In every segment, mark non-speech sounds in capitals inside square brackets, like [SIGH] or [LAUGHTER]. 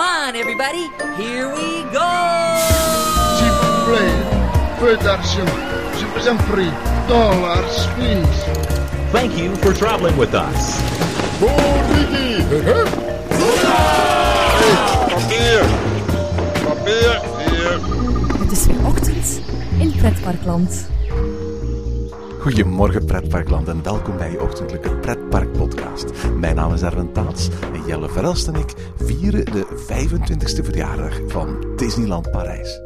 Come on, everybody. Here we go. S'il vous plaît, peu d'argent. Je vous en prie. Dollars, please. Thank you for traveling with us. Papier! Papier! Hier! Het is weer ochtend in Pretparkland. Goedemorgen pretparkland en welkom bij je ochtendelijke pretparkpodcast. Mijn naam is Erwin Taats en Jelle Verelst en ik vieren de 25e verjaardag van Disneyland Parijs.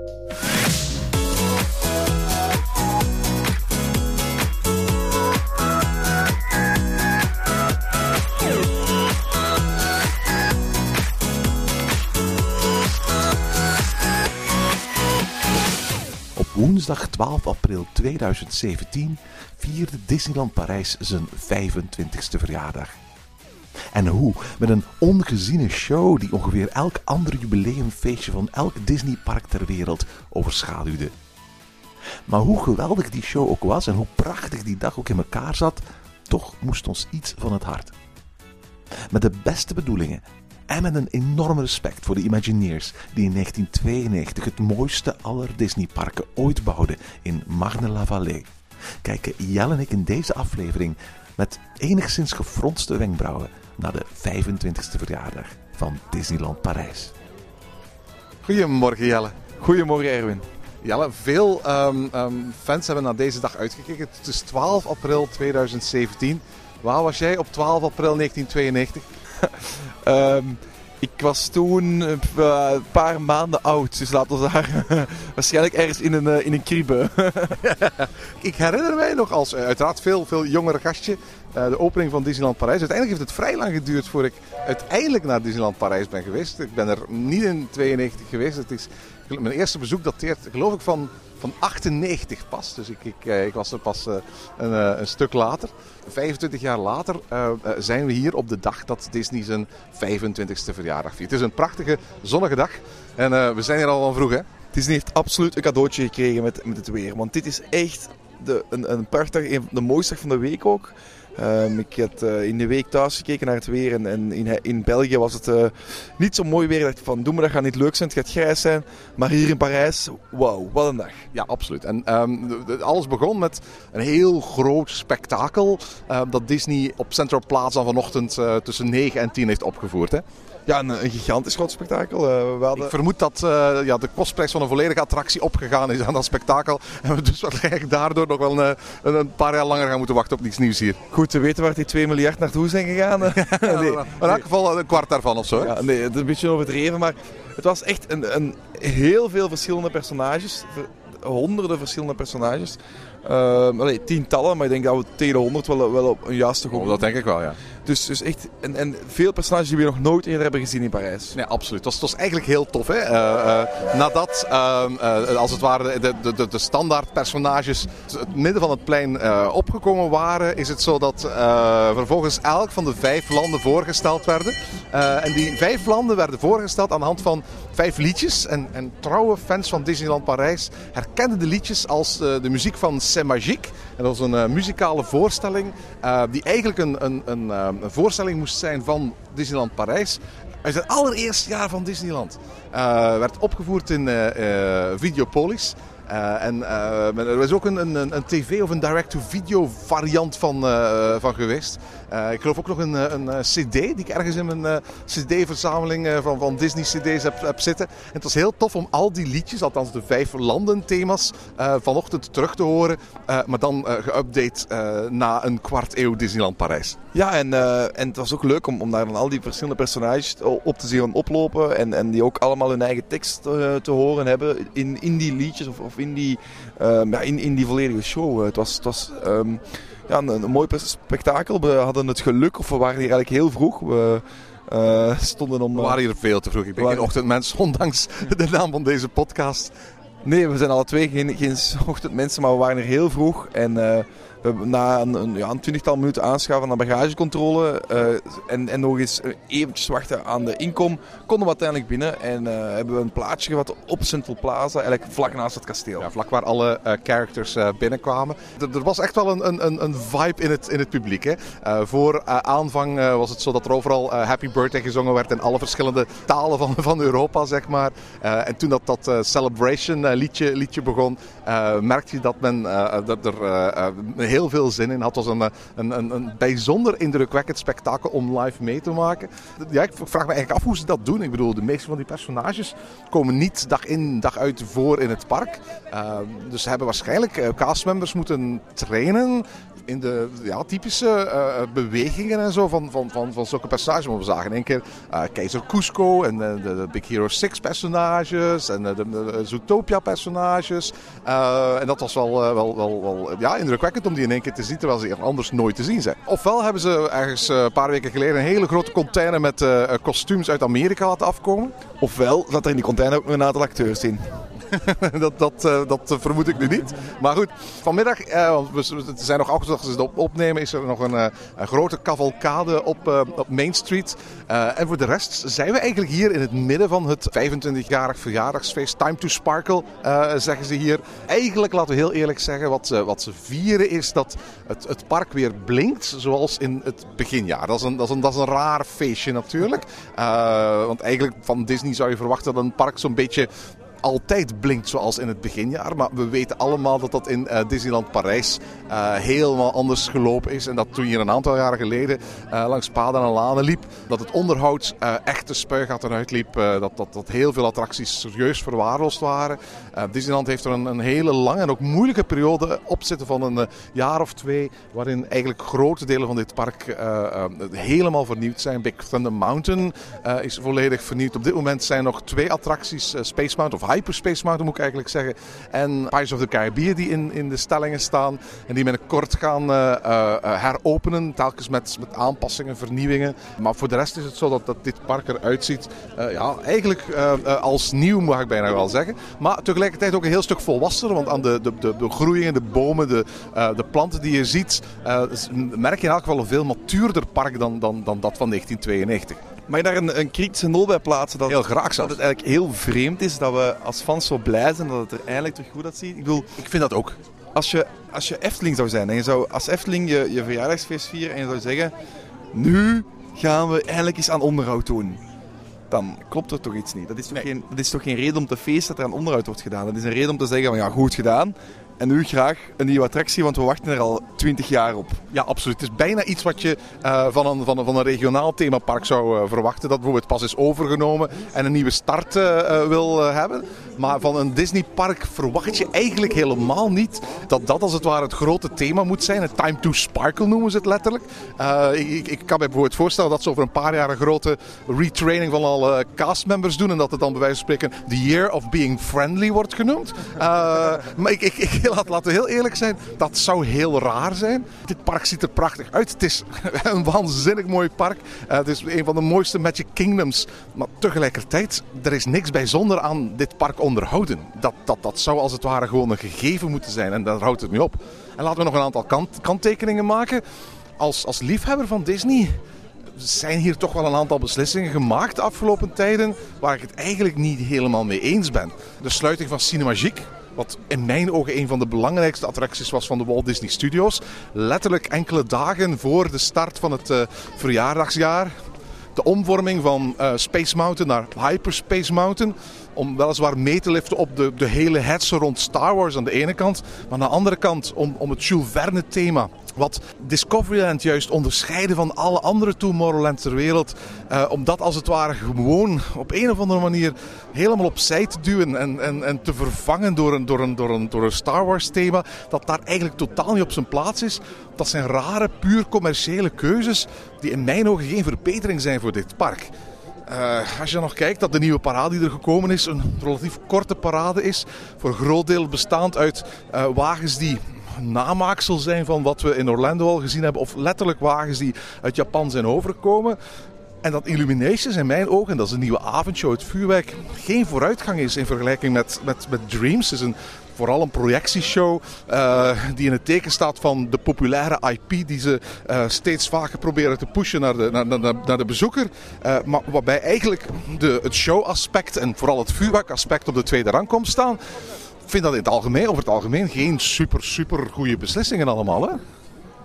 Woensdag 12 april 2017 vierde Disneyland Parijs zijn 25e verjaardag. En hoe? Met een ongeziene show die ongeveer elk ander jubileumfeestje van elk Disneypark ter wereld overschaduwde. Maar hoe geweldig die show ook was en hoe prachtig die dag ook in elkaar zat, toch moest ons iets van het hart. Met de beste bedoelingen en met een enorm respect voor de Imagineers die in 1992 het mooiste aller Disneyparken ooit bouwden in Marne-la-Vallée, kijken Jelle en ik in deze aflevering met enigszins gefronste wenkbrauwen naar de 25e verjaardag van Disneyland Parijs. Goedemorgen Jelle. Goedemorgen Erwin. Jelle, veel ehm, ehm, fans hebben naar deze dag uitgekeken. Het is 12 april 2017. Waar was jij op 12 april 1992? [LAUGHS] Ehm, ik was toen eh, een paar maanden oud, dus laten we daar [LAUGHS] waarschijnlijk ergens in een, eh, in een. [LAUGHS] Ik herinner mij nog als eh, uiteraard veel, veel jongere gastje de opening van Disneyland Parijs. Uiteindelijk heeft het vrij lang geduurd voordat ik uiteindelijk naar Disneyland Parijs ben geweest. Ik ben er niet in 92 geweest. Het is, mijn eerste bezoek dateert geloof ik van, van 98 pas. Dus ik, ik, eh, ik was er pas eh, een, eh, een stuk later. 25 jaar later zijn we hier op de dag dat Disney zijn 25ste verjaardag viert. Het is een prachtige zonnige dag. En we zijn hier al van vroeg hè. Disney heeft absoluut een cadeautje gekregen met, met het weer. Want dit is echt de, een, een, de mooiste dag van de week ook. Ehm, ik had eh, in de week thuis gekeken naar het weer en, in, in België was het eh, niet zo mooi weer. Ik dacht van, doe me dat gaat niet leuk zijn, het gaat grijs zijn. Maar hier in Parijs, wauw, wat een dag. Ja, absoluut. En ehm, alles begon met een heel groot spektakel eh, dat Disney op Central Plaza vanochtend eh, tussen 9 en 10 heeft opgevoerd. Hè. Ja, een, een gigantisch groot spektakel. Eh, we hadden... Ik vermoed dat eh, ja, de kostprijs van een volledige attractie opgegaan is aan dat spektakel. [LAUGHS] En we dus waarschijnlijk daardoor nog wel een, een, een paar jaar langer gaan moeten wachten op iets nieuws hier. Goed te weten waar die 2 miljard naartoe zijn gegaan. [LAUGHS] nee, in elk geval een kwart daarvan of zo. Ja, nee, het is een beetje overdreven, maar het was echt een, een heel veel verschillende personages. Honderden verschillende personages. Allee, tientallen, maar ik denk dat we tegen de honderd wel, wel op een juiste goed. Oh, dat denk ik wel, ja. Dus, dus echt, en, en veel personages die we nog nooit eerder hebben gezien in Parijs. Nee, absoluut. Het was, eigenlijk heel tof. Hè? Eh, nadat, ehm, eh, als het ware, de, de, de, standaard personages het midden van het plein opgekomen waren, is het zo dat vervolgens elk van de vijf landen voorgesteld werden. En die vijf landen werden voorgesteld aan de hand van vijf liedjes. En, en trouwe fans van Disneyland Parijs herkenden de liedjes als de muziek van C'est Magique. En dat was een muzikale voorstelling die eigenlijk een, een, een, een voorstelling moest zijn van Disneyland Parijs. Uit het allereerste jaar van Disneyland. Eh, werd opgevoerd in eh, eh, Videopolis. Eh, en eh, er is ook een, een, een tv- of een direct-to-video variant van, eh, van geweest. Ik geloof ook nog een, een, cd die ik ergens in mijn cd-verzameling van, van Disney cd's heb, heb zitten. En het was heel tof om al die liedjes, althans de vijf landen thema's, eh, vanochtend terug te horen. Maar dan geüpdate na een kwart eeuw Disneyland Parijs. Ja, en, en het was ook leuk om, om daar dan al die verschillende personages op te zien oplopen. En, en die ook allemaal hun eigen tekst te horen hebben in, in die liedjes of in, die, ehm, ja, in, in die volledige show. Eh, Het was, het was ehm, ja, een, een mooi spektakel. We hadden het geluk, of we waren hier eigenlijk heel vroeg. We eh, stonden om... We waren hier veel te vroeg. Ik ben geen ochtendmens, [LAUGHS] ondanks de naam van deze podcast. Nee, we zijn alle twee geen, geen ochtendmensen, maar we waren er heel vroeg. En eh, na een, een, ja, een twintigtal minuten aanschaven aan bagagecontrole eh, en, en nog eens eventjes wachten aan de inkom, konden we uiteindelijk binnen en eh, hebben we een plaatsje gehad op Central Plaza, eigenlijk vlak naast het kasteel. Vlak waar alle eh, characters binnenkwamen. Er, was echt wel een, een, een- vibe in het, in het publiek. Hè. Voor aanvang was het zo dat er overal Happy Birthday gezongen werd in alle verschillende talen van, van Europa, zeg maar. En toen dat, dat Celebration liedje, liedje begon, merkte je dat men dat er heel veel zin in had. Het was een, eh, een, een, een bijzonder indrukwekkend spektakel om live mee te maken. Ja, ik vraag me eigenlijk af hoe ze dat doen. Ik bedoel, de meeste van die personages komen niet dag in, dag uit voor in het park. Uh, dus ze hebben waarschijnlijk uh, castmembers moeten trainen in de ja, typische uh, bewegingen en zo van, van, van, van zulke personages. Maar we zagen in één keer uh, Keizer Cusco en de, Big Hero 6 personages en de, Zootopia personages. En dat was wel, wel, wel, wel ja, indrukwekkend om die in één keer te zien, terwijl ze anders nooit te zien zijn. Ofwel hebben ze ergens een paar weken geleden een hele grote container met kostuums uit Amerika laten afkomen. Ofwel zat er in die container ook een aantal acteurs in. [LAUGHS] dat, dat, uh, dat vermoed ik nu niet. Maar goed, vanmiddag, uh, want we, zijn nog achter dat ze het op, opnemen, is er nog een, grote cavalcade op, op Main Street. en voor de rest zijn we eigenlijk hier in het midden van het 25-jarig verjaardagsfeest. Time to Sparkle, zeggen ze hier. Eigenlijk, laten we heel eerlijk zeggen, wat, wat ze vieren is dat het, het park weer blinkt zoals in het beginjaar. Dat is een, dat is een, dat is een raar feestje natuurlijk. want eigenlijk van Disney zou je verwachten dat een park zo'n beetje altijd blinkt zoals in het beginjaar. Maar we weten allemaal dat dat in uh, Disneyland Parijs uh, helemaal anders gelopen is. En dat toen je een aantal jaren geleden uh, langs paden en lanen liep, dat het onderhoud echt de spuigaten uitliep. dat, dat, dat heel veel attracties serieus verwaarloosd waren. Disneyland heeft er een, een, hele lange en ook moeilijke periode op zitten van een jaar of twee. Waarin eigenlijk grote delen van dit park helemaal vernieuwd zijn. Big Thunder Mountain is volledig vernieuwd. Op dit moment zijn nog twee attracties, Space Mountain of Hyperspace Mountain moet ik eigenlijk zeggen. En Pirates of the Caribbean die in, in de stellingen staan. En die binnenkort gaan uh, uh, heropenen. Telkens met, met aanpassingen, vernieuwingen. Maar voor de rest is het zo dat, dat dit park eruit ziet. Ja, eigenlijk als nieuw mag ik bijna wel zeggen. Maar tegelijkertijd ook een heel stuk volwassener. Want aan de, de, de, groeien, de bomen, de, de planten die je ziet. merk je in elk geval een veel matuurder park dan, dan, dan dat van 1992. Mag je daar een, een kritische nul bij plaatsen? Dat, heel graag Dat het eigenlijk heel vreemd is dat we als fans zo blij zijn dat het er eindelijk terug goed uitziet. Ik bedoel, ik vind dat ook. Als je, als je Efteling zou zijn en je zou als Efteling je, je verjaardagsfeest vieren en je zou zeggen... Nu gaan we eindelijk eens aan onderhoud doen. Dan klopt er toch iets niet. Dat is toch, nee. geen, dat is toch geen reden om te feesten dat er aan onderhoud wordt gedaan. Dat is een reden om te zeggen van ja, goed gedaan. En nu graag een nieuwe attractie, want we wachten er al 20 jaar op. Ja, absoluut. Het is bijna iets wat je uh, van, een, van, een, van een regionaal themapark zou uh, verwachten. Dat bijvoorbeeld pas is overgenomen en een nieuwe start uh, wil hebben. Maar van een Disneypark verwacht je eigenlijk helemaal niet dat dat als het ware het grote thema moet zijn. Het Time to Sparkle noemen ze het letterlijk. ik, ik kan me bijvoorbeeld voorstellen dat ze over een paar jaar een grote retraining van alle castmembers doen. En dat het dan bij wijze van spreken The Year of Being Friendly wordt genoemd. maar ik, ik, ik [LAUGHS] laten we heel eerlijk zijn, dat zou heel raar zijn. Dit park ziet er prachtig uit. Het is [LAUGHS] een waanzinnig mooi park. Uh, het is een van de mooiste Magic Kingdoms. Maar tegelijkertijd, er is niks bijzonder aan dit park onderhouden. Dat, dat, dat zou als het ware gewoon een gegeven moeten zijn. En daar houdt het nu op. En laten we nog een aantal kant, kanttekeningen maken. Als, als liefhebber van Disney zijn hier toch wel een aantal beslissingen gemaakt de afgelopen tijden waar ik het eigenlijk niet helemaal mee eens ben. De sluiting van Cinemagique, wat in mijn ogen een van de belangrijkste attracties was van de Walt Disney Studios. Letterlijk enkele dagen voor de start van het uh, verjaardagsjaar. De omvorming van uh, Space Mountain naar Hyperspace Mountain. Om weliswaar mee te liften op de, de hele hetze rond Star Wars aan de ene kant. Maar aan de andere kant om, om het Jules Verne thema wat Discoveryland juist onderscheiden van alle andere Tomorrowland ter wereld. Uh, om dat als het ware gewoon op een of andere manier helemaal opzij te duwen en, en, en te vervangen door, een, door, een, door een Star Wars thema. Dat daar eigenlijk totaal niet op zijn plaats is. Dat zijn rare, puur commerciële keuzes die in mijn ogen geen verbetering zijn voor dit park. Uh, als je nog kijkt dat de nieuwe parade die er gekomen is een relatief korte parade is. Voor een groot deel bestaand uit uh, wagens die namaaksel zijn van wat we in Orlando al gezien hebben. Of letterlijk wagens die uit Japan zijn overgekomen. En dat Illuminations in mijn ogen, dat is een nieuwe avondshow, het vuurwerk, geen vooruitgang is in vergelijking met, met, met Dreams. Is een vooral een projectieshow uh, die in het teken staat van de populaire IP die ze uh, steeds vaker proberen te pushen naar de, naar, naar, naar de bezoeker. Uh, maar waarbij eigenlijk de, het showaspect en vooral het vuurwerkaspect op de tweede rang komt staan. Ik vind dat in het algemeen, over het algemeen geen super, super goede beslissingen allemaal. Hè?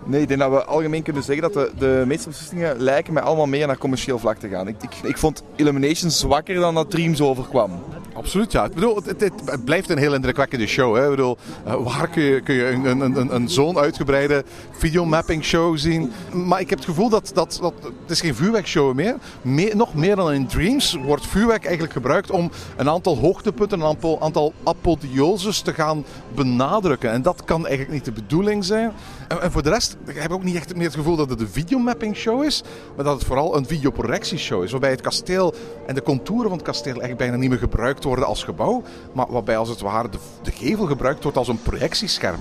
Nee, ik denk dat we algemeen kunnen zeggen dat de, de meeste beslissingen lijken mij allemaal meer naar commercieel vlak te gaan. Ik, ik, ik vond Illumination zwakker dan dat Dreams overkwam. Absoluut, ja. Ik bedoel, het, blijft een heel indrukwekkende show. Hè. Ik bedoel, uh, waar kun je, kun je een, een, een, een zo'n uitgebreide videomapping show zien? Maar ik heb het gevoel dat, dat, dat het is geen vuurwerkshow meer. meer. Nog meer dan in Dreams wordt vuurwerk eigenlijk gebruikt om een aantal hoogtepunten, een aantal, aantal apotheoses te gaan benadrukken. En dat kan eigenlijk niet de bedoeling zijn. En, en voor de rest ik heb ook niet echt meer het gevoel dat het een videomapping show is, maar dat het vooral een videoprojectieshow is. Waarbij het kasteel en de contouren van het kasteel eigenlijk bijna niet meer gebruikt worden als gebouw, maar waarbij als het ware de, de gevel gebruikt wordt als een projectiescherm.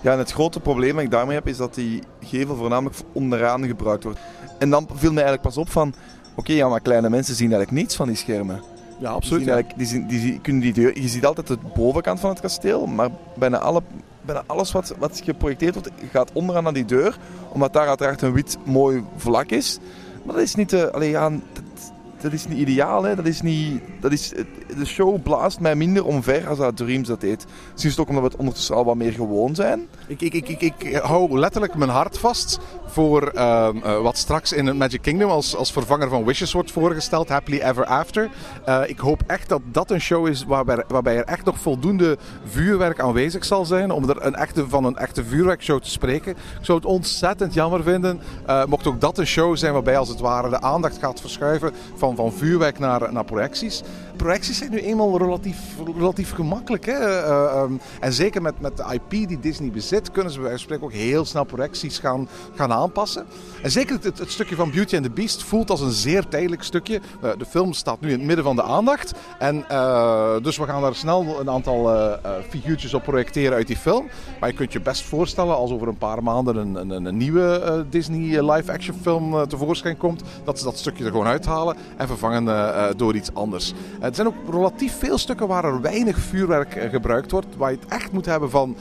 Ja, en het grote probleem dat ik daarmee heb is dat die gevel voornamelijk onderaan gebruikt wordt. En dan viel mij eigenlijk pas op van, oké, ja, maar kleine mensen zien eigenlijk niets van die schermen. Ja, absoluut. Die, die, zien, die, kunnen die deur, je ziet altijd de bovenkant van het kasteel, maar bijna alle bijna alles wat, wat geprojecteerd wordt gaat onderaan aan die deur. Omdat daar uiteraard een wit mooi vlak is. Maar dat is niet, de, allee, ja, dat, is niet ideaal. Hè? Dat is niet, dat is, de show blaast mij minder omver als dat Dreams dat deed. Het ook omdat we het ondertussen al wat meer gewoon zijn. Ik, ik, ik, ik, hou letterlijk mijn hart vast voor uh, uh, wat straks in het Magic Kingdom als, als vervanger van Wishes wordt voorgesteld, Happily Ever After. Uh, ik hoop echt dat dat een show is waarbij, waarbij er echt nog voldoende vuurwerk aanwezig zal zijn om er een echte, van een echte vuurwerkshow te spreken. Ik zou het ontzettend jammer vinden, mocht ook dat een show zijn waarbij als het ware de aandacht gaat verschuiven van, van vuurwerk naar, naar projecties. Projecties zijn nu eenmaal relatief, relatief gemakkelijk. Hè? Um, en zeker met, met de IP die Disney bezit, kunnen ze bij ook heel snel projecties gaan, gaan aanpassen. En zeker het, het, stukje van Beauty and the Beast voelt als een zeer tijdelijk stukje. Uh, de film staat nu in het midden van de aandacht. En uh, dus we gaan daar snel een aantal figuurtjes op projecteren uit die film. Maar je kunt je best voorstellen als over een paar maanden een, een, een nieuwe Disney live-action film tevoorschijn komt, dat ze dat stukje er gewoon uithalen en vervangen door iets anders. Er zijn ook relatief veel stukken waar er weinig vuurwerk gebruikt wordt, waar je het echt moet hebben van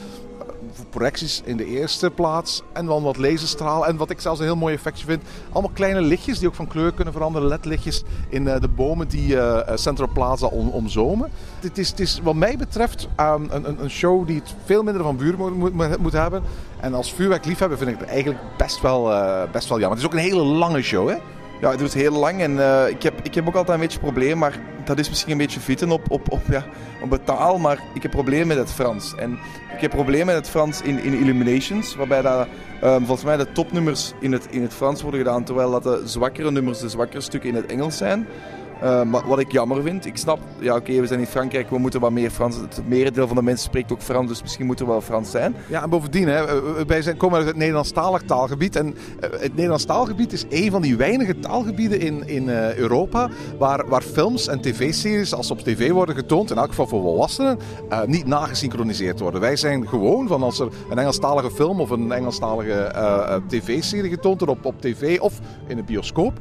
projecties in de eerste plaats. En dan wat laserstraal. En wat ik zelfs een heel mooi effectje vind. Allemaal kleine lichtjes die ook van kleur kunnen veranderen. LED-lichtjes in uh, de bomen die Central Plaza om, omzomen. Het is, het is wat mij betreft um, een, een, show die het veel minder van vuur moet, moet, hebben. En als vuurwerkliefhebber vind ik het eigenlijk best wel, best wel jammer. Het is ook een hele lange show hè. Ja, het duurt heel lang en uh, ik, heb, ik heb ook altijd een beetje probleem, maar dat is misschien een beetje fitten op, op, op, ja, op het taal, maar ik heb problemen met het Frans. En ik heb problemen met het Frans in, in Illuminations, waarbij dat, um, volgens mij de topnummers in het, in het Frans worden gedaan, terwijl dat de zwakkere nummers, de zwakkere stukken in het Engels zijn. Maar wat ik jammer vind, ik snap, ja oké, we zijn in Frankrijk, we moeten wat meer Frans. Het merendeel van de mensen spreekt ook Frans, dus misschien moeten we wel Frans zijn. Ja, en bovendien, hè, wij zijn, komen uit het Nederlandstalig taalgebied. En het Nederlands taalgebied is een van die weinige taalgebieden in, in uh, Europa waar, waar films en tv-series, als ze op tv worden getoond, in elk geval voor volwassenen, uh, niet nagesynchroniseerd worden. Wij zijn gewoon van als er een Engelstalige film of een Engelstalige tv-serie getoond wordt op, op tv of in een bioscoop,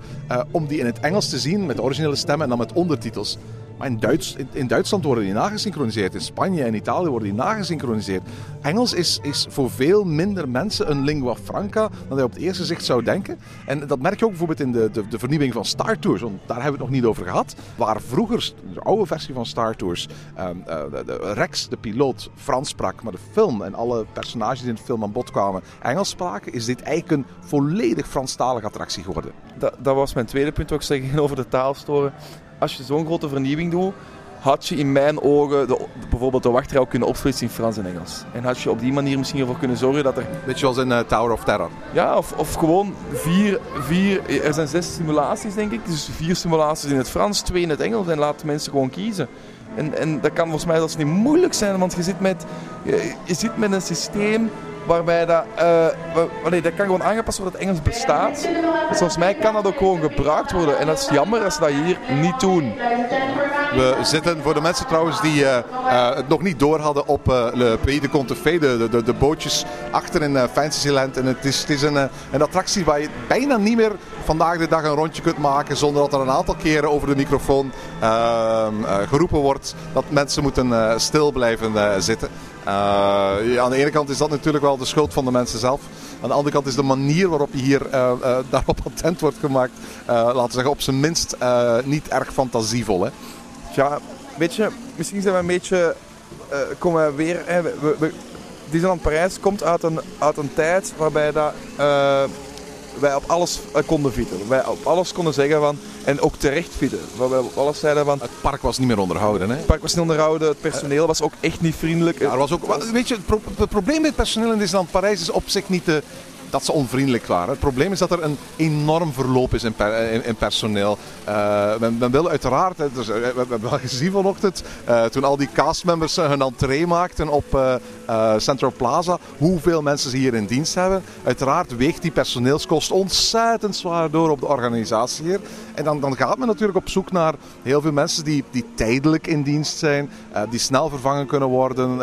om die in het Engels te zien met de originele stemmen en dan met ondertitels. Maar in, Duits, in, Duitsland worden die nagesynchroniseerd. In Spanje en Italië worden die nagesynchroniseerd. Engels is, is voor veel minder mensen een lingua franca dan je op het eerste zicht zou denken. En dat merk je ook bijvoorbeeld in de, de, de vernieuwing van Star Tours. Want daar hebben we het nog niet over gehad. Waar vroeger, de oude versie van Star Tours, um, uh, de, Rex, de piloot, Frans sprak. Maar de film en alle personages die in de film aan bod kwamen Engels spraken. Is dit eigenlijk een volledig Franstalige attractie geworden. Dat, dat was mijn tweede punt ook zeggen [LAUGHS] over de taalstoren als je zo'n grote vernieuwing doet, had je in mijn ogen de, bijvoorbeeld de wachtrij ook kunnen opsplitsen in Frans en Engels. En had je op die manier misschien ervoor kunnen zorgen dat er... Beetje zoals in uh, Tower of Terror. Ja, of, of gewoon vier, vier... Er zijn zes simulaties, denk ik. Dus vier simulaties in het Frans, twee in het Engels. En laat mensen gewoon kiezen. En, en dat kan volgens mij zelfs niet moeilijk zijn, want je zit met, je, je zit met een systeem waarbij dat, uh, nee, dat kan gewoon aangepast worden dat Engels bestaat. Dus volgens mij kan dat ook gewoon gebruikt worden. En dat is jammer als ze dat hier niet doen. We zitten voor de mensen trouwens die uh, uh, het nog niet door hadden op Le Pays de Contefeu, de, de, de bootjes achter in Fantasyland. En het is, het is een, een attractie waar je bijna niet meer vandaag de dag een rondje kunt maken zonder dat er een aantal keren over de microfoon ehm, geroepen wordt dat mensen moeten stil blijven zitten. Eh, aan de ene kant is dat natuurlijk wel de schuld van de mensen zelf. Aan de andere kant is de manier waarop je hier eh, eh, [LAUGHS] daarop attent wordt gemaakt, laten we zeggen, op zijn minst niet erg fantasievol. Hè? Ja, weet je, misschien zijn we een beetje. komen we weer. Hè, we, we- Parijs komt uit een, uit een tijd waarbij dat, wij op alles konden fietsen. Wij op alles konden zeggen van. En ook terecht. Waar wij op alles zeiden van. Het park was niet meer onderhouden. Hè? Het park was niet onderhouden, het personeel was ook echt niet vriendelijk. Ja, er was ook, weet je, het, pro- het probleem met het personeel in Disneyland Parijs is op zich niet de, dat ze onvriendelijk waren. Het probleem is dat er een enorm verloop is in, per- in, personeel. Eh, men, wil uiteraard, dus, eh, we, hebben wel gezien vanochtend, eh, toen al die castmembers hun entree maakten op Central Plaza, hoeveel mensen ze hier in dienst hebben. Uiteraard weegt die personeelskost ontzettend zwaar door op de organisatie hier. En dan, dan gaat men natuurlijk op zoek naar heel veel mensen die, die tijdelijk in dienst zijn, die snel vervangen kunnen worden.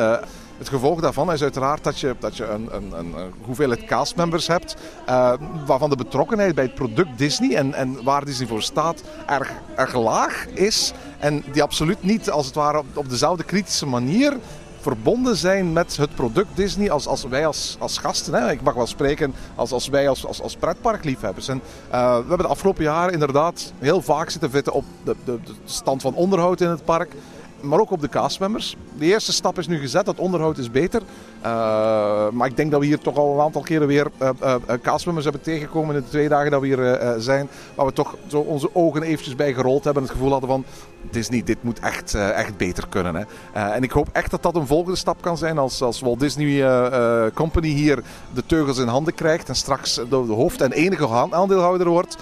Het gevolg daarvan is uiteraard dat je, dat je een, een, een, een hoeveelheid castmembers hebt, eh, waarvan de betrokkenheid bij het product Disney en, en waar Disney voor staat erg, erg laag is. En die absoluut niet als het ware op, op dezelfde kritische manier verbonden zijn met het product Disney als, als wij als, als gasten. Hè. Ik mag wel spreken als, als wij als, als, als pretparkliefhebbers. En, eh, we hebben de afgelopen jaren inderdaad heel vaak zitten vitten op de, de, de stand van onderhoud in het park. Maar ook op de castmembers. De eerste stap is nu gezet, het onderhoud is beter. Eh, maar ik denk dat we hier toch al een aantal keren weer eh, castmembers hebben tegengekomen in de twee dagen dat we hier zijn. Waar we toch zo onze ogen eventjes bij gerold hebben en het gevoel hadden van... Disney, dit moet echt, echt beter kunnen. Hè. En ik hoop echt dat dat een volgende stap kan zijn als, als Walt Disney Company hier de teugels in handen krijgt en straks de, hoofd- en enige aandeelhouder wordt.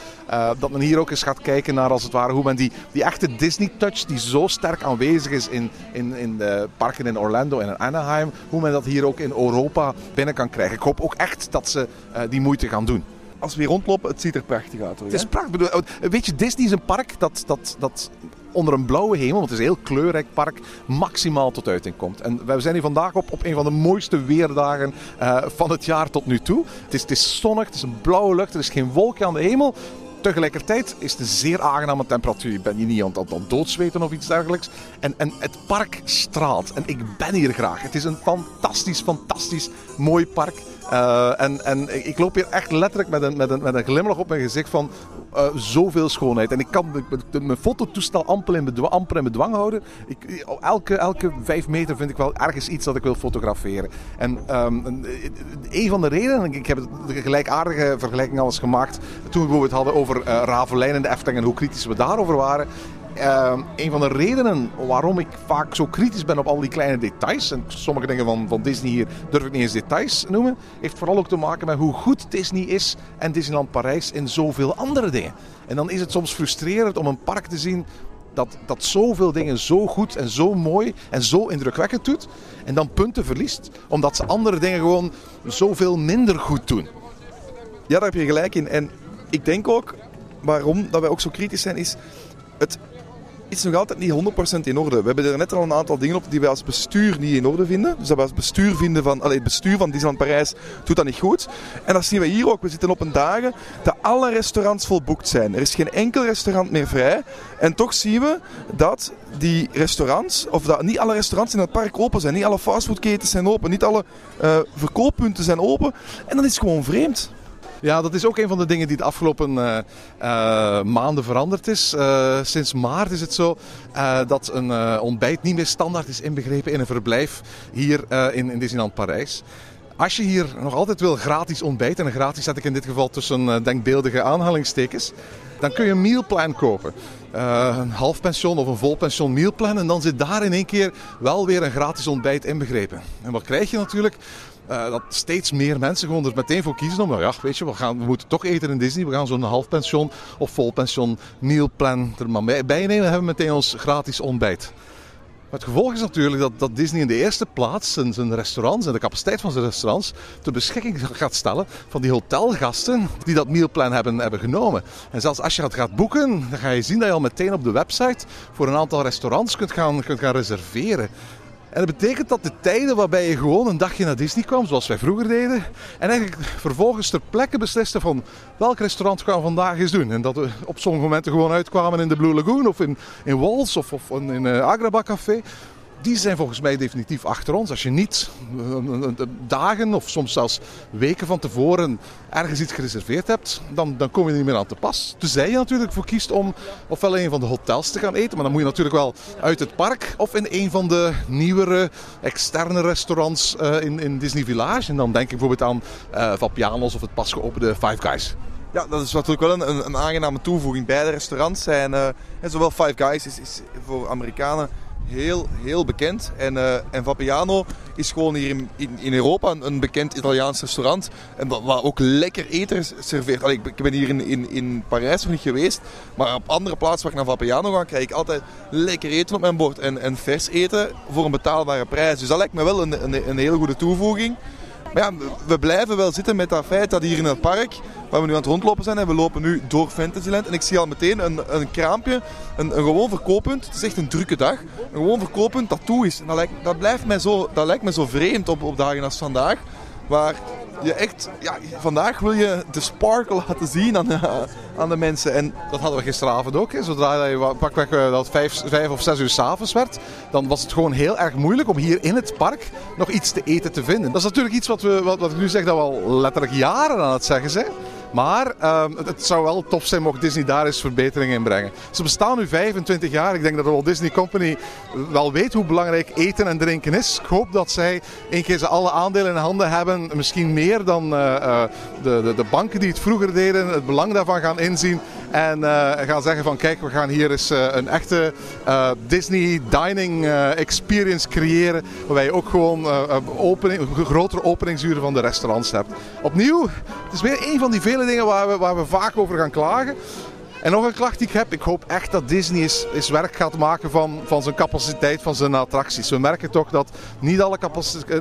Dat men hier ook eens gaat kijken naar als het ware hoe men die, die echte Disney-touch die zo sterk aanwezig is in, in, in de parken in Orlando en in Anaheim, hoe men dat hier ook in Europa binnen kan krijgen. Ik hoop ook echt dat ze eh, die moeite gaan doen. Als we hier rondlopen, het ziet er prachtig uit. Hoor, Het is prachtig. Bedoel, Weet je, Disney is een park dat, dat, dat onder een blauwe hemel, want het is een heel kleurrijk park, maximaal tot uiting komt. En we zijn hier vandaag op, op een van de mooiste weerdagen eh, van het jaar tot nu toe. Het is, het is zonnig, het is een blauwe lucht, er is geen wolkje aan de hemel. Tegelijkertijd is het een zeer aangename temperatuur. Je bent hier niet aan het- het doodzweten of iets dergelijks. En, en het park straalt. En ik ben hier graag. Het is een fantastisch, fantastisch mooi park. Eh, en, en ik loop hier echt letterlijk met een, met een, met een glimlach op mijn gezicht van eh, zoveel schoonheid. En ik kan mijn fototoestel amper in, bedwang, amper in houden. Ik, elke, elke vijf meter vind ik wel ergens iets dat ik wil fotograferen. En ehm, een, een van de redenen, en ik heb de gelijkaardige vergelijking al eens gemaakt toen we bijvoorbeeld hadden over eh Ravelijn en de Efteling en hoe kritisch we daarover waren. Ehm, een van de redenen waarom ik vaak zo kritisch ben op al die kleine details, en sommige dingen van, van Disney hier durf ik niet eens details noemen, heeft vooral ook te maken met hoe goed Disney is en Disneyland Parijs in zoveel andere dingen. En dan is het soms frustrerend om een park te zien dat, dat zoveel dingen zo goed en zo mooi en zo indrukwekkend doet, en dan punten verliest, omdat ze andere dingen gewoon zoveel minder goed doen. Ja, daar heb je gelijk in. En ik denk ook, waarom dat wij ook zo kritisch zijn, is het is nog altijd niet 100% in orde. We hebben er net al een aantal dingen op die wij als bestuur niet in orde vinden. Dus dat wij als bestuur vinden van, allee, het bestuur van Disneyland Parijs doet dat niet goed. En dat zien we hier ook. We zitten op een dagen dat alle restaurants volboekt zijn. Er is geen enkel restaurant meer vrij. En toch zien we dat die restaurants, of dat niet alle restaurants in het park open zijn. Niet alle fastfoodketens zijn open. Niet alle eh, verkooppunten zijn open. En dat is gewoon vreemd. Ja, dat is ook een van de dingen die de afgelopen eh, eh, maanden veranderd is. Eh, sinds maart is het zo dat een ontbijt niet meer standaard is inbegrepen in een verblijf hier in, in Disneyland Parijs. Als je hier nog altijd wil gratis ontbijten, en gratis zet ik in dit geval tussen denkbeeldige aanhalingstekens, dan kun je een mealplan kopen. Een half pension of een vol pension mealplan. En dan zit daar in één keer wel weer een gratis ontbijt inbegrepen. En wat krijg je natuurlijk? Eh, dat steeds meer mensen gewoon er meteen voor kiezen om, nou ja, weet je, we, gaan, we moeten toch eten in Disney. We gaan zo'n half pension of vol pension mealplan er maar bij- bij nemen en hebben we meteen ons gratis ontbijt. Het gevolg is natuurlijk dat, dat Disney in de eerste plaats zijn, zijn restaurants en de capaciteit van zijn restaurants ter beschikking gaat stellen van die hotelgasten die dat mealplan hebben, hebben genomen. En zelfs als je dat gaat boeken, dan ga je zien dat je al meteen op de website voor een aantal restaurants kunt gaan, kunt gaan reserveren. En dat betekent dat de tijden waarbij je gewoon een dagje naar Disney kwam, zoals wij vroeger deden, en eigenlijk vervolgens ter plekke besliste van welk restaurant gaan we vandaag eens doen. En dat we op sommige momenten gewoon uitkwamen in de Blue Lagoon of in, in Walls of, of in uh, Agrabah Café. Die zijn volgens mij definitief achter ons. Als je niet uh, dagen of soms zelfs weken van tevoren ergens iets gereserveerd hebt, dan, dan kom je er niet meer aan te pas. Tenzij je natuurlijk voor kiest om ofwel in een van de hotels te gaan eten, maar dan moet je natuurlijk wel uit het park of in een van de nieuwere externe restaurants in, in Disney Village. En dan denk ik bijvoorbeeld aan uh, Vapianos of het pas geopende Five Guys. Ja, dat is natuurlijk wel een, een, aangename toevoeging. Beide restaurants zijn, uh, zowel Five Guys is, is voor Amerikanen heel, heel bekend. En, uh, en Vapiano is gewoon hier in, in, in Europa een, een, bekend Italiaans restaurant. En waar ook lekker eten serveert. Allee, ik, ik ben hier in, in, in Parijs nog niet geweest. Maar op andere plaatsen waar ik naar Vapiano ga, krijg ik altijd lekker eten op mijn bord. En, en vers eten voor een betaalbare prijs. Dus dat lijkt me wel een, een, een hele goede toevoeging. Maar ja, we blijven wel zitten met dat feit dat hier in het park, waar we nu aan het rondlopen zijn, en we lopen nu door Fantasyland. En ik zie al meteen een, een kraampje, een, een gewoon verkooppunt. Het is echt een drukke dag. Een gewoon verkooppunt dat toe is. En dat, lijkt, dat, blijft mij zo, dat lijkt me zo vreemd op, op dagen als vandaag. Waar je echt, ja, vandaag wil je de sparkle laten zien aan, aan de mensen. En dat hadden we gisteravond ook. Hè. Zodra je pakweg dat vijf, vijf of zes uur s'avonds werd, dan was het gewoon heel erg moeilijk om hier in het park nog iets te eten te vinden. Dat is natuurlijk iets wat, we, wat, wat ik nu zeg dat we al letterlijk jaren aan het zeggen zijn. Maar uh, het zou wel tof zijn mocht Disney daar eens verbetering in brengen. Ze bestaan nu 25 jaar. Ik denk dat de Walt Disney Company wel weet hoe belangrijk eten en drinken is. Ik hoop dat zij een keer ze alle aandelen in handen hebben. Misschien meer dan uh, uh, de, de, de, banken die het vroeger deden. Het belang daarvan gaan inzien. En gaan zeggen van kijk, we gaan hier eens een echte Disney dining experience creëren. Waarbij je ook gewoon opening, grotere openingsuren van de restaurants hebt. Opnieuw, het is weer een van die vele dingen waar we, waar we vaak over gaan klagen. En nog een klacht die ik heb. Ik hoop echt dat Disney eens, werk gaat maken van, van zijn capaciteit, van zijn attracties. We merken toch dat niet alle,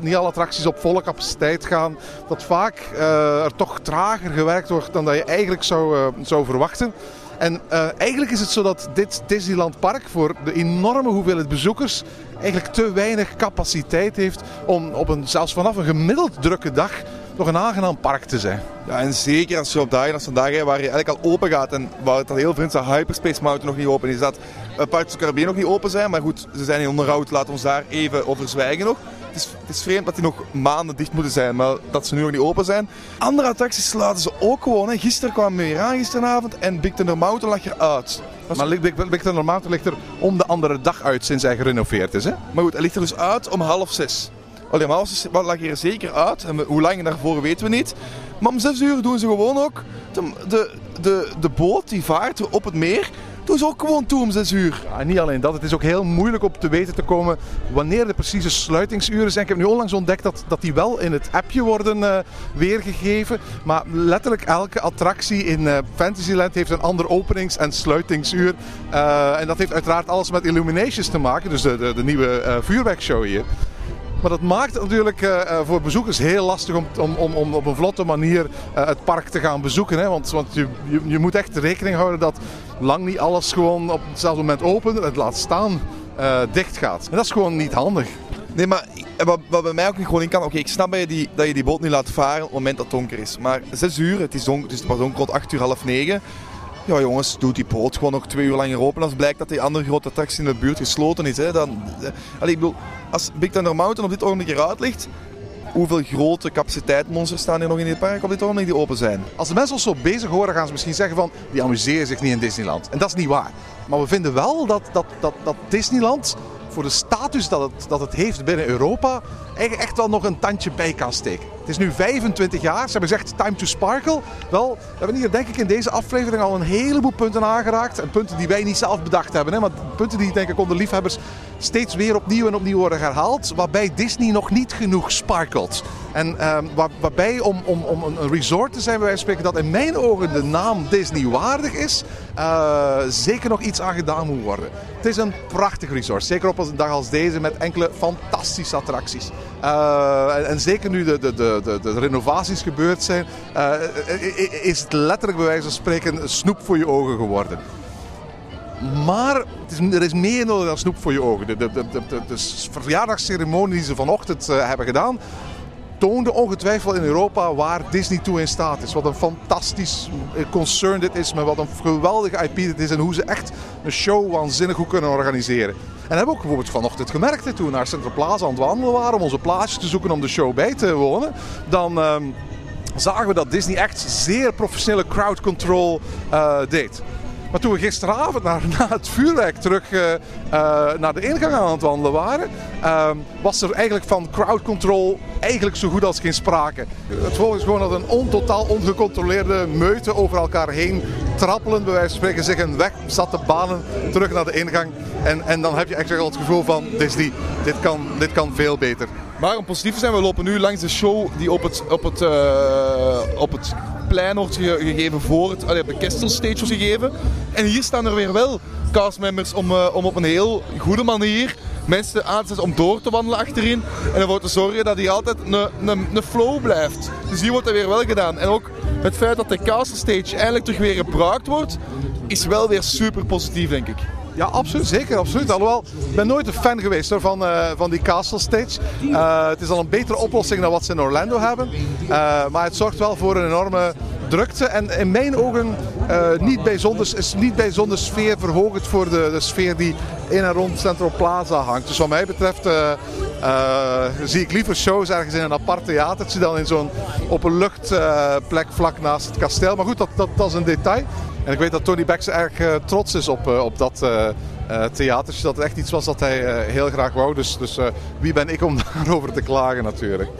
niet alle attracties op volle capaciteit gaan. Dat vaak uh, er toch trager gewerkt wordt dan dat je eigenlijk zou, uh, zou verwachten. En eigenlijk is het zo dat dit Disneyland Park voor de enorme hoeveelheid bezoekers eigenlijk te weinig capaciteit heeft om op een, zelfs vanaf een gemiddeld drukke dag nog een aangenaam park te zijn. Ja, en zeker als je op dagen als vandaag, waar je eigenlijk al open gaat en waar het al heel vreemd is Hyperspace Mountain nog niet open is, dat uh, Pirates of Caribbean nog niet open zijn. Maar goed, ze zijn in onderhoud, laten we ons daar even over zwijgen nog. Het is, het is vreemd dat die nog maanden dicht moeten zijn, maar dat ze nu nog niet open zijn. Andere attracties sluiten ze ook gewoon. Hè. Gisteren kwamen we hier aan, gisteravond, en Big Thunder Mountain lag eruit. Maar Big, Big Thunder Mountain ligt er om de andere dag uit sinds hij gerenoveerd is. Hè? Maar goed, hij ligt er dus uit om half zes. Allee, maar lag hier zeker uit. En hoe lang daarvoor weten we niet. Maar om 6 uur doen ze gewoon ook de, de, de, boot die vaart op het meer. Doen ze ook gewoon toe om 6 uur. Niet alleen dat, het is ook heel moeilijk om te weten te komen wanneer de precieze sluitingsuren zijn. Ik heb nu onlangs ontdekt dat, dat die wel in het appje worden uh, weergegeven. Maar letterlijk elke attractie in uh, Fantasyland heeft een ander openings- en sluitingsuur. Uh, en dat heeft uiteraard alles met Illuminations te maken, dus de, de, de nieuwe vuurwerkshow hier. Maar dat maakt het natuurlijk uh, voor bezoekers heel lastig om, om, om, om op een vlotte manier uh, het park te gaan bezoeken. Hè? Want, want je, je, moet echt rekening houden dat lang niet alles gewoon op hetzelfde moment open, het laat staan, uh, dicht gaat. En dat is gewoon niet handig. Nee, maar wat, wat bij mij ook niet gewoon in kan, oké, ik snap dat je, die, dat je die boot niet laat varen op het moment dat het donker is. Maar 6 uur, het is, donker, het is donker rond 8 uur, half 9. Ja jongens, doe die boot gewoon nog twee uur langer open. Als blijkt dat die andere grote attractie in de buurt gesloten is. Hè, dan, allee, ik bedoel, als Big Thunder Mountain op dit ogenblik eruit ligt, hoeveel grote capaciteitmonsters staan er nog in het park op dit ogenblik die open zijn? Als de mensen ons zo bezig horen, gaan ze misschien zeggen van die amuseren zich niet in Disneyland. En dat is niet waar. Maar we vinden wel dat, dat, dat, dat Disneyland voor de status dat het, dat het heeft binnen Europa echt wel nog een tandje bij kan steken. Het is nu 25 jaar. Ze hebben gezegd time to sparkle. Wel, we hebben hier denk ik in deze aflevering al een heleboel punten aangeraakt. En punten die wij niet zelf bedacht hebben. Hè, maar punten die denk ik onder liefhebbers steeds weer opnieuw en opnieuw worden herhaald. Waarbij Disney nog niet genoeg sparkelt. En waar, waarbij om, om, om een resort te zijn, bij wijze spreken, dat in mijn ogen de naam Disney waardig is, uh, zeker nog iets aan gedaan moet worden. Het is een prachtig resort. Zeker op een dag als deze met enkele fantastische attracties. Uh, en, zeker nu de, de, de, de, renovaties gebeurd zijn, uh, is het letterlijk bij wijze van spreken snoep voor je ogen geworden. Maar er is meer nodig dan snoep voor je ogen. De, verjaardagsceremonie die ze vanochtend uh, hebben gedaan, toonde ongetwijfeld in Europa waar Disney toe in staat is. Wat een fantastisch concern dit is, maar wat een geweldige IP dit is en hoe ze echt een show waanzinnig goed kunnen organiseren. En hebben we ook bijvoorbeeld vanochtend gemerkt toen we naar Central Plaza aan het wandelen waren om onze plaatsjes te zoeken om de show bij te wonen. Dan ehm, zagen we dat Disney echt zeer professionele crowd control eh, deed. Maar toen we gisteravond na, [LAUGHS] het vuurwerk terug eh, eh, naar de ingang aan het wandelen waren, ehm, was er eigenlijk van crowd control eigenlijk zo goed als geen sprake. Het volk is gewoon dat een on, totaal ongecontroleerde meute over elkaar heen trappelen, bij wijze van spreken, zich een weg zat te banen terug naar de ingang. En, en dan heb je echt wel het gevoel van, Disney, dit kan, dit kan veel beter. Maar om positief te zijn, we lopen nu langs de show die op het, op het, eh, op het plein wordt ge- gegeven voor het, allee, op de Castle Stage wordt gegeven. En hier staan er weer wel castmembers om, eh, om op een heel goede manier mensen aan te zetten om door te wandelen achterin. En ervoor te zorgen dat hier altijd een, flow blijft. Dus hier wordt dat weer wel gedaan. En ook het feit dat de Castle Stage eigenlijk terug weer gebruikt wordt, is wel weer super positief, denk ik. Ja, absoluut. Zeker, absoluut. Alhoewel, ik ben nooit een fan geweest van, eh, van die Castle Stage. Eh, het is al een betere oplossing dan wat ze in Orlando hebben. Eh, maar het zorgt wel voor een enorme drukte. En in mijn ogen niet bijzonder, is niet bijzonder sfeerverhogend voor de, de sfeer die in en rond Central Plaza hangt. Dus wat mij betreft zie ik liever shows ergens in een apart theatertje dan in zo'n openluchtplek vlak naast het kasteel. Maar goed, dat, dat, dat is een detail. En ik weet dat Tony Baxter erg eh, trots is op, eh, op dat eh theatertje. Dat het echt iets was dat hij heel graag wou. Dus, dus wie ben ik om [LAUGHS] daarover te klagen natuurlijk.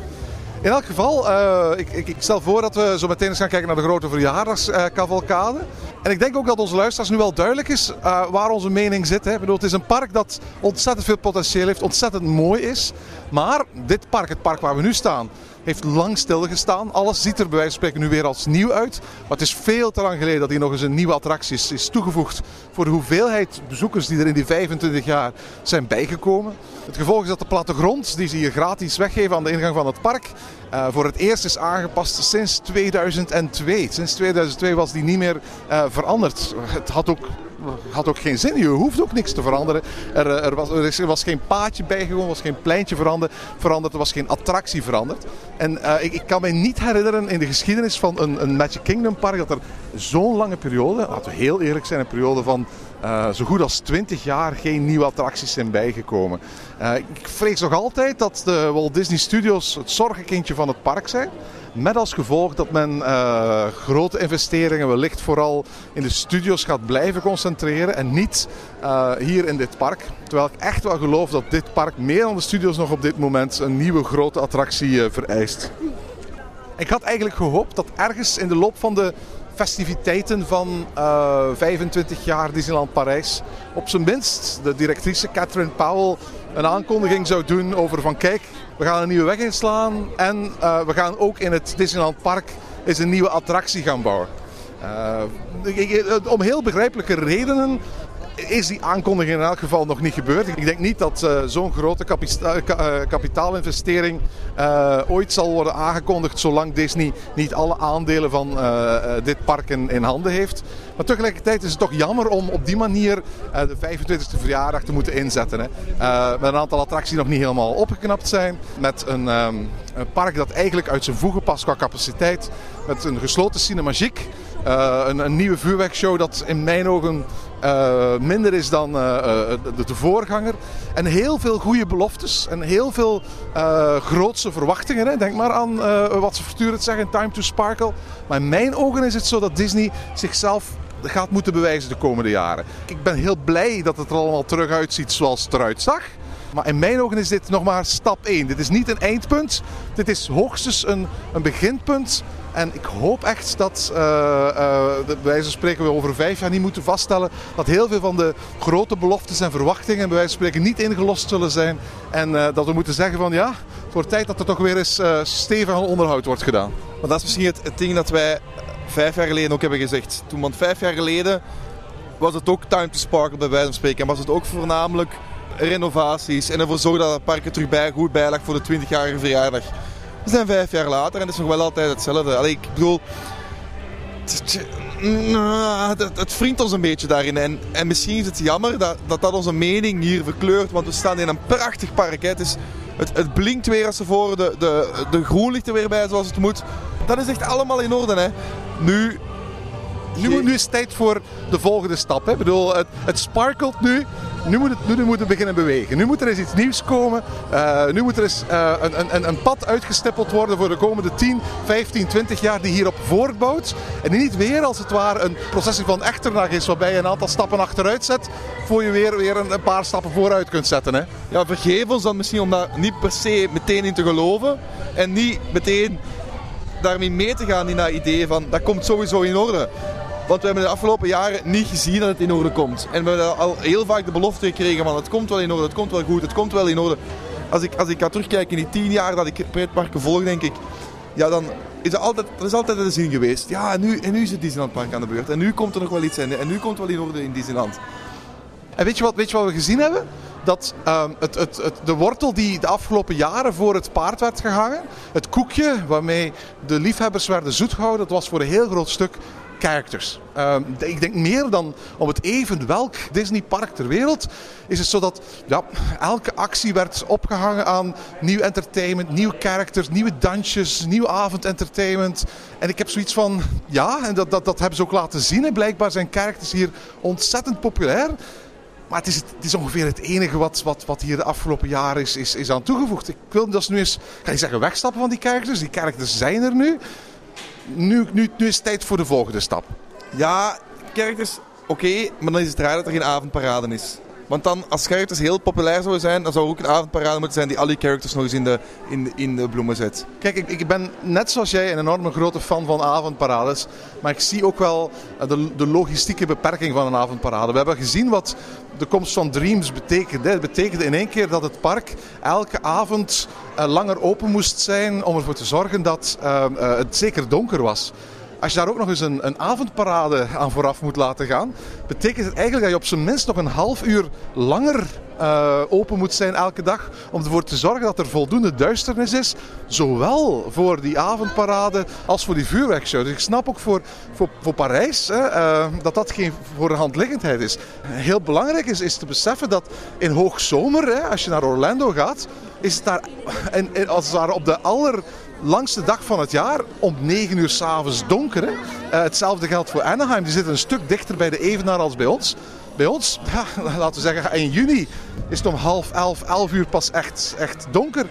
In elk geval, ik, ik, ik stel voor dat we zo meteen eens gaan kijken naar de grote verjaardagscavalcade. en ik denk ook dat onze luisteraars nu wel duidelijk is waar onze mening zit. Hè. Ik bedoel, het is een park dat ontzettend veel potentieel heeft, ontzettend mooi is. Maar dit park, het park waar we nu staan, heeft lang stilgestaan. Alles ziet er bij wijze van spreken nu weer als nieuw uit. Maar het is veel te lang geleden dat hier nog eens een nieuwe attractie is, is toegevoegd voor de hoeveelheid bezoekers die er in die 25 jaar zijn bijgekomen. Het gevolg is dat de plattegrond die ze hier gratis weggeven aan de ingang van het park eh, voor het eerst is aangepast sinds 2002. Sinds 2002 was die niet meer eh, veranderd. Het had ook had ook geen zin. Je hoeft ook niks te veranderen. Er, eh, er, was, er, was geen paadje bijgekomen, er was geen pleintje veranderd, veranderd, er was geen attractie veranderd. En eh, ik, ik kan me niet herinneren in de geschiedenis van een, een Magic Kingdom park dat er zo'n lange periode, laten we heel eerlijk zijn, een periode van eh, zo goed als 20 jaar geen nieuwe attracties zijn bijgekomen. Ik vrees nog altijd dat de Walt Disney Studios het zorgenkindje van het park zijn. Met als gevolg dat men eh, grote investeringen wellicht vooral in de studios gaat blijven concentreren en niet eh, hier in dit park. Terwijl ik echt wel geloof dat dit park meer dan de studios nog op dit moment een nieuwe grote attractie eh, vereist. Ik had eigenlijk gehoopt dat ergens in de loop van de festiviteiten van eh, 25 jaar Disneyland Parijs op zijn minst de directrice Catherine Powell een aankondiging zou doen over van kijk, we gaan een nieuwe weg inslaan en eh, we gaan ook in het Disneyland Park eens een nieuwe attractie gaan bouwen. Eh, om heel begrijpelijke redenen is die aankondiging in elk geval nog niet gebeurd. Ik denk niet dat eh, zo'n grote ka- eh, kapitaalinvestering eh, ooit zal worden aangekondigd zolang Disney niet alle aandelen van eh, eh, dit park in, handen heeft. Maar tegelijkertijd is het toch jammer om op die manier eh, de 25e verjaardag te moeten inzetten. Hè. Eh, met een aantal attracties die nog niet helemaal opgeknapt zijn. Met een, ehm, een park dat eigenlijk uit zijn voegen past qua capaciteit. Met een gesloten cinemagiek. Eh, een, een nieuwe vuurwerkshow dat in mijn ogen eh, minder is dan eh, de, de voorganger. En heel veel goede beloftes en heel veel grootse verwachtingen. Hè. Denk maar aan wat ze voortdurend zeggen, Time to Sparkle. Maar in mijn ogen is het zo dat Disney zichzelf gaat moeten bewijzen de komende jaren. Ik ben heel blij dat het er allemaal terug uitziet zoals het eruit zag. Maar in mijn ogen is dit nog maar stap 1. Dit is niet een eindpunt. Dit is hoogstens een, een beginpunt. En ik hoop echt dat, bij wijze van spreken, we over vijf jaar niet moeten vaststellen dat heel veel van de grote beloftes en verwachtingen, bij wijze van spreken, niet ingelost zullen zijn. En eh, dat we moeten zeggen van ja, het wordt tijd dat er toch weer eens stevig aan onderhoud wordt gedaan. Maar dat is misschien het, ding dat wij vijf jaar geleden ook hebben gezegd. Toen, want vijf jaar geleden was het ook time to sparkle bij wijze van spreken. En was het ook voornamelijk renovaties en ervoor zorgen dat het park er terug bij, goed bij lag voor de 20-jarige verjaardag. We zijn vijf jaar later en het is nog wel altijd hetzelfde. Allee, ik bedoel, het, het, het wringt ons een beetje daarin. En, en misschien is het jammer dat, dat dat onze mening hier verkleurt, want we staan in een prachtig park. Hè. Het, is, het, het blinkt weer als tevoren, de, de, de groen ligt er weer bij zoals het moet. Dat is echt allemaal in orde. Hè. Nu, Nu, nu is het tijd voor de volgende stap. Hè. Ik bedoel, het, het sparkelt nu. Nu moet, het, nu moet het beginnen bewegen. Nu moet er eens iets nieuws komen. Uh, nu moet er eens uh, een, een, een pad uitgestippeld worden voor de komende 10, 15, 20 jaar die hierop voortbouwt. En die niet weer als het ware een processie van echternag is, waarbij je een aantal stappen achteruit zet, voor je weer, weer een, een paar stappen vooruit kunt zetten. Hè? Ja, vergeef ons dan misschien om daar niet per se meteen in te geloven. En niet meteen daarmee mee te gaan in dat idee van dat komt sowieso in orde. Want we hebben de afgelopen jaren niet gezien dat het in orde komt. En we hebben al heel vaak de belofte gekregen van het komt wel in orde, het komt wel goed, het komt wel in orde. Als ik, als ik ga terugkijken in die tien jaar dat ik pretparken volg, denk ik, ja, dan is er altijd, is altijd een zin geweest. Ja, en nu, en nu is het Disneylandpark aan de beurt. En nu komt er nog wel iets in. En nu komt het wel in orde in Disneyland. En weet je wat, weet je wat we gezien hebben? Dat uh, het, het, het, de wortel die de afgelopen jaren voor het paard werd gehangen, het koekje waarmee de liefhebbers werden zoet gehouden, dat was voor een heel groot stuk characters. Uh, ik denk meer dan om het even welk Disneypark ter wereld is het zo dat ja, elke actie werd opgehangen aan nieuw entertainment, nieuwe characters, nieuwe dansjes, nieuw avondentertainment. En ik heb zoiets van, ja, en dat, dat, dat hebben ze ook laten zien. En blijkbaar zijn characters hier ontzettend populair. Maar het is, het is ongeveer het enige wat, wat, wat hier de afgelopen jaren is, is, is aan toegevoegd. Ik wil dus nu eens, ga je zeggen, wegstappen van die characters. Die characters zijn er nu nu, nu, nu is het tijd voor de volgende stap. Ja, characters, oké, maar dan is het raar dat er geen avondparade is. Want dan, als characters heel populair zouden zijn, dan zou ook een avondparade moeten zijn die al die characters nog eens in de, in de, in de bloemen zet. Kijk, ik, ik ben net zoals jij een enorme grote fan van avondparades. Maar ik zie ook wel de, de logistieke beperking van een avondparade. We hebben gezien wat de komst van Dreams betekende. Het betekende in één keer dat het park elke avond uh, langer open moest zijn om ervoor te zorgen dat uh, uh, het zeker donker was. Als je daar ook nog eens een, een, avondparade aan vooraf moet laten gaan, betekent het eigenlijk dat je op zijn minst nog een half uur langer uh, open moet zijn elke dag. Om ervoor te zorgen dat er voldoende duisternis is. Zowel voor die avondparade als voor die vuurwerkshow. Dus ik snap ook voor, voor, voor Parijs hè, uh, dat dat geen voor de is. Heel belangrijk is, is te beseffen dat in hoogzomer, hè, als je naar Orlando gaat, is het daar en, en als het ware op de aller langste dag van het jaar om 9 uur s'avonds donker. Hè? Uh, hetzelfde geldt voor Anaheim. Die zitten een stuk dichter bij de evenaar als bij ons. Bij ons, [LAUGHS] ja, laten we zeggen, in juni is het om half elf, elf uur pas echt, echt donker.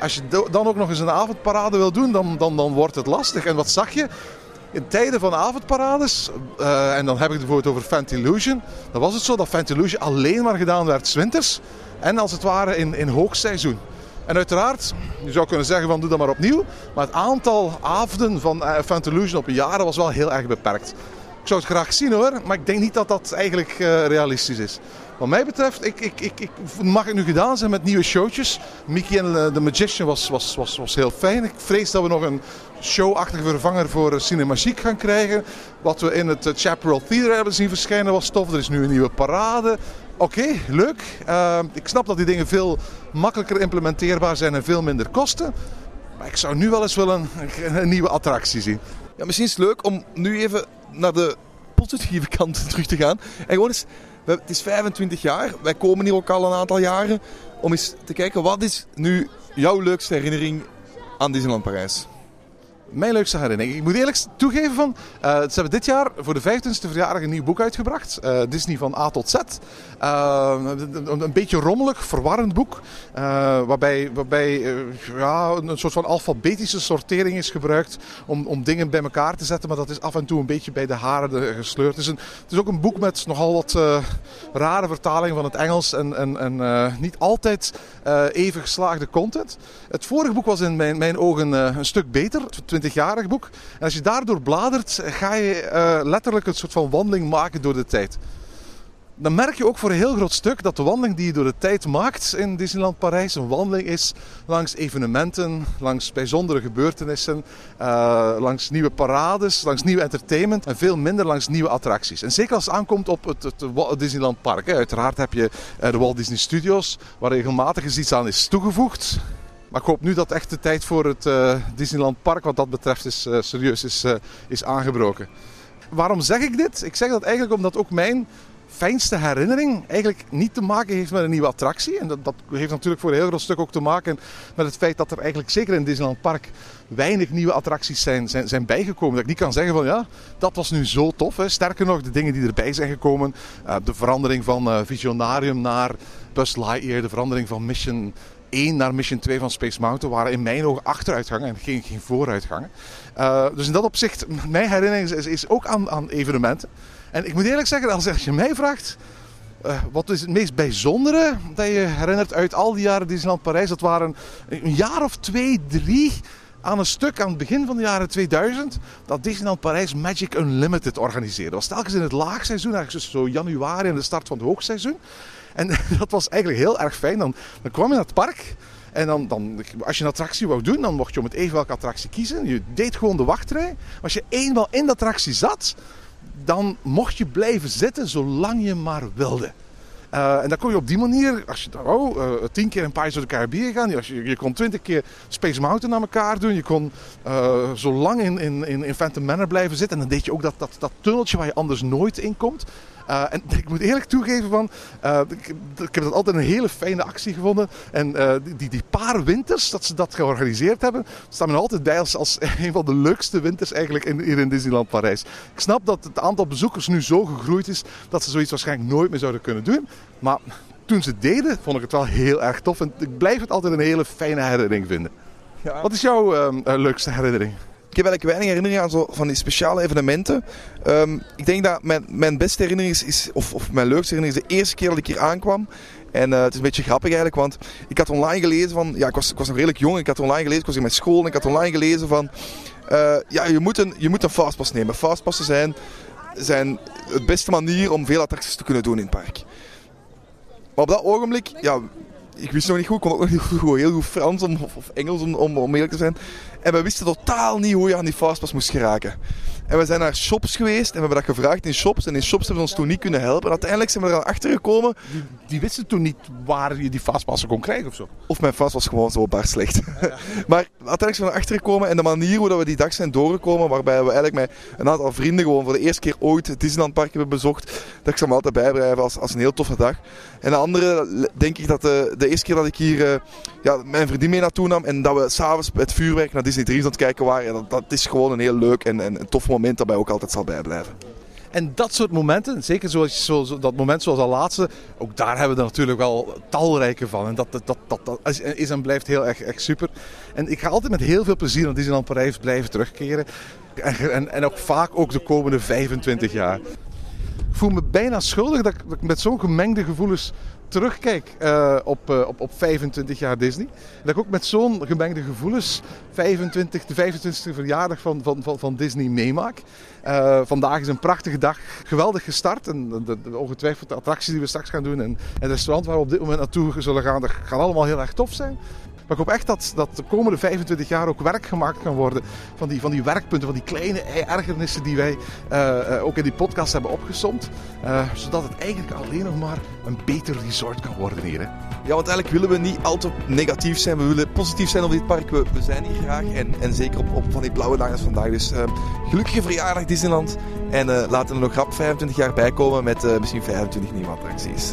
Als je dan ook nog eens een avondparade wil doen, dan, dan, dan wordt het lastig. En wat zag je? In tijden van avondparades, uh, en dan heb ik het bijvoorbeeld over Fantillusion, dan was het zo dat Fantillusion alleen maar gedaan werd winters en als het ware in, in hoogseizoen. En uiteraard, je zou kunnen zeggen van doe dat maar opnieuw. Maar het aantal avonden van uh, Fantalusion op een jaar was wel heel erg beperkt. Ik zou het graag zien hoor, maar ik denk niet dat dat eigenlijk uh, realistisch is. Wat mij betreft, ik, ik, ik, ik, mag het nu gedaan zijn met nieuwe showtjes. Mickey en uh, The Magician was, was, was, was heel fijn. Ik vrees dat we nog een showachtige vervanger voor Cinemagique gaan krijgen. Wat we in het Chaparral Theater hebben zien verschijnen was tof. Er is nu een nieuwe parade. Oké, leuk. Ik snap dat die dingen veel makkelijker implementeerbaar zijn en veel minder kosten. Maar ik zou nu wel eens willen een, [LAUGHS] een nieuwe attractie zien. Ja, misschien is het leuk om nu even naar de positieve kant [LAUGHS] terug te gaan. En gewoon eens, het is 25 jaar, wij komen hier ook al een aantal jaren. Om eens te kijken, wat is nu jouw leukste herinnering aan Disneyland Parijs? Mijn leukste herinnering. Ik moet eerlijk toegeven van, uh, ze hebben dit jaar voor de 25e verjaardag een nieuw boek uitgebracht. Uh, Disney van A tot Z. Uh, een, beetje rommelig, verwarrend boek. waarbij waarbij ja, een soort van alfabetische sortering is gebruikt om, om dingen bij elkaar te zetten. Maar dat is af en toe een beetje bij de haren gesleurd. Het is, het is ook een boek met nogal wat rare vertalingen van het Engels. En, en, en niet altijd even geslaagde content. Het vorige boek was in mijn, mijn ogen een stuk beter. 20-jarig boek. En als je daardoor bladert, ga je uh, letterlijk een soort van wandeling maken door de tijd. Dan merk je ook voor een heel groot stuk dat de wandeling die je door de tijd maakt in Disneyland Parijs een wandeling is langs evenementen, langs bijzondere gebeurtenissen, uh, langs nieuwe parades, langs nieuw entertainment en veel minder langs nieuwe attracties. En zeker als het aankomt op het, het, Disneyland Park. Uiteraard heb je uh, de Walt Disney Studios, waar regelmatig iets aan is toegevoegd. Maar ik hoop nu dat echt de tijd voor het uh, Disneyland Park wat dat betreft is, uh, serieus is, uh, is aangebroken. Waarom zeg ik dit? Ik zeg dat eigenlijk omdat ook mijn fijnste herinnering eigenlijk niet te maken heeft met een nieuwe attractie. En dat, dat heeft natuurlijk voor een heel groot stuk ook te maken met het feit dat er eigenlijk zeker in Disneyland Park weinig nieuwe attracties zijn, zijn, zijn bijgekomen. Dat ik niet kan zeggen van ja, dat was nu zo tof. Hè. Sterker nog, de dingen die erbij zijn gekomen. De verandering van Visionarium naar Buzz Lightyear. De verandering van Mission 1 naar Mission 2 van Space Mountain waren in mijn ogen achteruitgangen en geen, geen vooruitgangen. Uh, dus in dat opzicht, mijn herinnering is, ook aan, aan evenementen. En ik moet eerlijk zeggen, als, je mij vraagt, uh, wat is het meest bijzondere dat je herinnert uit al die jaren Disneyland Parijs? Dat waren een jaar of twee, drie aan een stuk aan het begin van de jaren 2000 dat Disneyland Parijs Magic Unlimited organiseerde. Dat was telkens in het laagseizoen, eigenlijk zo januari en de start van het hoogseizoen. En [LAUGHS] dat was eigenlijk heel erg fijn. Dan, dan kwam je naar het park en dan, dan, als je een attractie wou doen, dan mocht je om het even welke attractie kiezen. Je deed gewoon de wachtrij. Als je eenmaal in de attractie zat, dan mocht je blijven zitten zolang je maar wilde. Uh, en dan kon je op die manier, als je oh, uh, tien keer in Pirates of the Caribbean gaan, je, je, kon twintig keer Space Mountain naar elkaar doen, je kon uh, zo lang in, in, in Phantom Manor blijven zitten. En dan deed je ook dat, dat, dat tunneltje waar je anders nooit in komt. Uh, en [LAUGHS] ik moet eerlijk toegeven van, uh, ik, ik, heb dat altijd een hele fijne actie gevonden. En uh, die, die paar winters dat ze dat georganiseerd hebben, staan me altijd bij als, als [LAUGHS] een van de leukste winters eigenlijk in, hier in Disneyland Parijs. Ik snap dat het aantal bezoekers nu zo gegroeid is dat ze zoiets waarschijnlijk nooit meer zouden kunnen doen. Maar toen ze deden, vond ik het wel heel erg tof. En ik blijf het altijd een hele fijne herinnering vinden. Ja. Wat is jouw leukste herinnering? Ik heb eigenlijk weinig herinneringen aan zo van die speciale evenementen. Um, ik denk dat mijn, mijn beste herinnering is, of, of, mijn leukste herinnering is de eerste keer dat ik hier aankwam. En uh, het is een beetje grappig eigenlijk, want ik had online gelezen van... Ja, ik was, ik was nog redelijk jong. Ik had online gelezen, ik was in mijn school en ik had online gelezen van... Uh, ja, je moet een, je moet een fastpass nemen. Fastpassen zijn, zijn het beste manier om veel attracties te kunnen doen in het park. Maar op dat ogenblik, ja, ik wist nog niet goed, ik kon ook nog niet goed, heel goed Frans of Engels om, om, om eerlijk te zijn. En we wisten totaal niet hoe je aan die fastpass moest geraken. En we zijn naar shops geweest en we hebben dat gevraagd in shops. En in shops hebben ze ons toen niet kunnen helpen. En uiteindelijk zijn we er achter gekomen. Die, die, wisten toen niet waar je die fastpassen kon krijgen of zo? Of mijn fast was gewoon zo bar slecht. Ja, [LAUGHS] ja. maar uiteindelijk zijn we erachter gekomen. En de manier hoe we die dag zijn doorgekomen, waarbij we eigenlijk met een aantal vrienden gewoon voor de eerste keer ooit het Disneyland Park hebben bezocht. Dat ik ze me altijd bijblijven als, als een heel toffe dag. En de andere denk ik dat de, de eerste keer dat ik hier uh, ja, mijn vriendin mee naartoe nam. En dat we s'avonds het vuurwerk naar Disney 3 aan het kijken waren. Ja, dat, dat is gewoon een heel leuk en, en tof moment dat mij ook altijd zal bijblijven. En dat soort momenten, zeker zoals, zo, zo, dat moment zoals al laatste, ook daar hebben we er natuurlijk wel talrijke van. En dat, dat, dat, dat, dat is en blijft heel erg, echt super. En ik ga altijd met heel veel plezier naar Disneyland Parijs blijven terugkeren. En, en, ook vaak ook de komende 25 jaar. Ik voel me bijna schuldig dat dat ik met zo'n gemengde gevoelens terugkijk uh, op, uh, op, op 25 jaar Disney. Dat ik ook met zo'n gemengde gevoelens 25, de 25e verjaardag van, van, van, van Disney meemaak. Uh, vandaag is een prachtige dag, geweldig gestart. En de, ongetwijfeld de attracties die we straks gaan doen en, en het restaurant waar we op dit moment naartoe zullen gaan, dat gaan allemaal heel erg tof zijn. Maar ik hoop echt dat, dat de komende 25 jaar ook werk gemaakt kan worden van die, van die werkpunten, van die kleine ergernissen die wij uh, uh, ook in die podcast hebben opgesomd. Uh, zodat het eigenlijk alleen nog maar een beter resort kan worden hier. Hè? Ja, want eigenlijk willen we niet altijd negatief zijn. We willen positief zijn op dit park. We, we zijn hier graag en, en zeker op, op van die blauwe dagen vandaag. Dus gelukkige verjaardag Disneyland. En laten er nog grap 25 jaar bij komen met misschien 25 nieuwe attracties.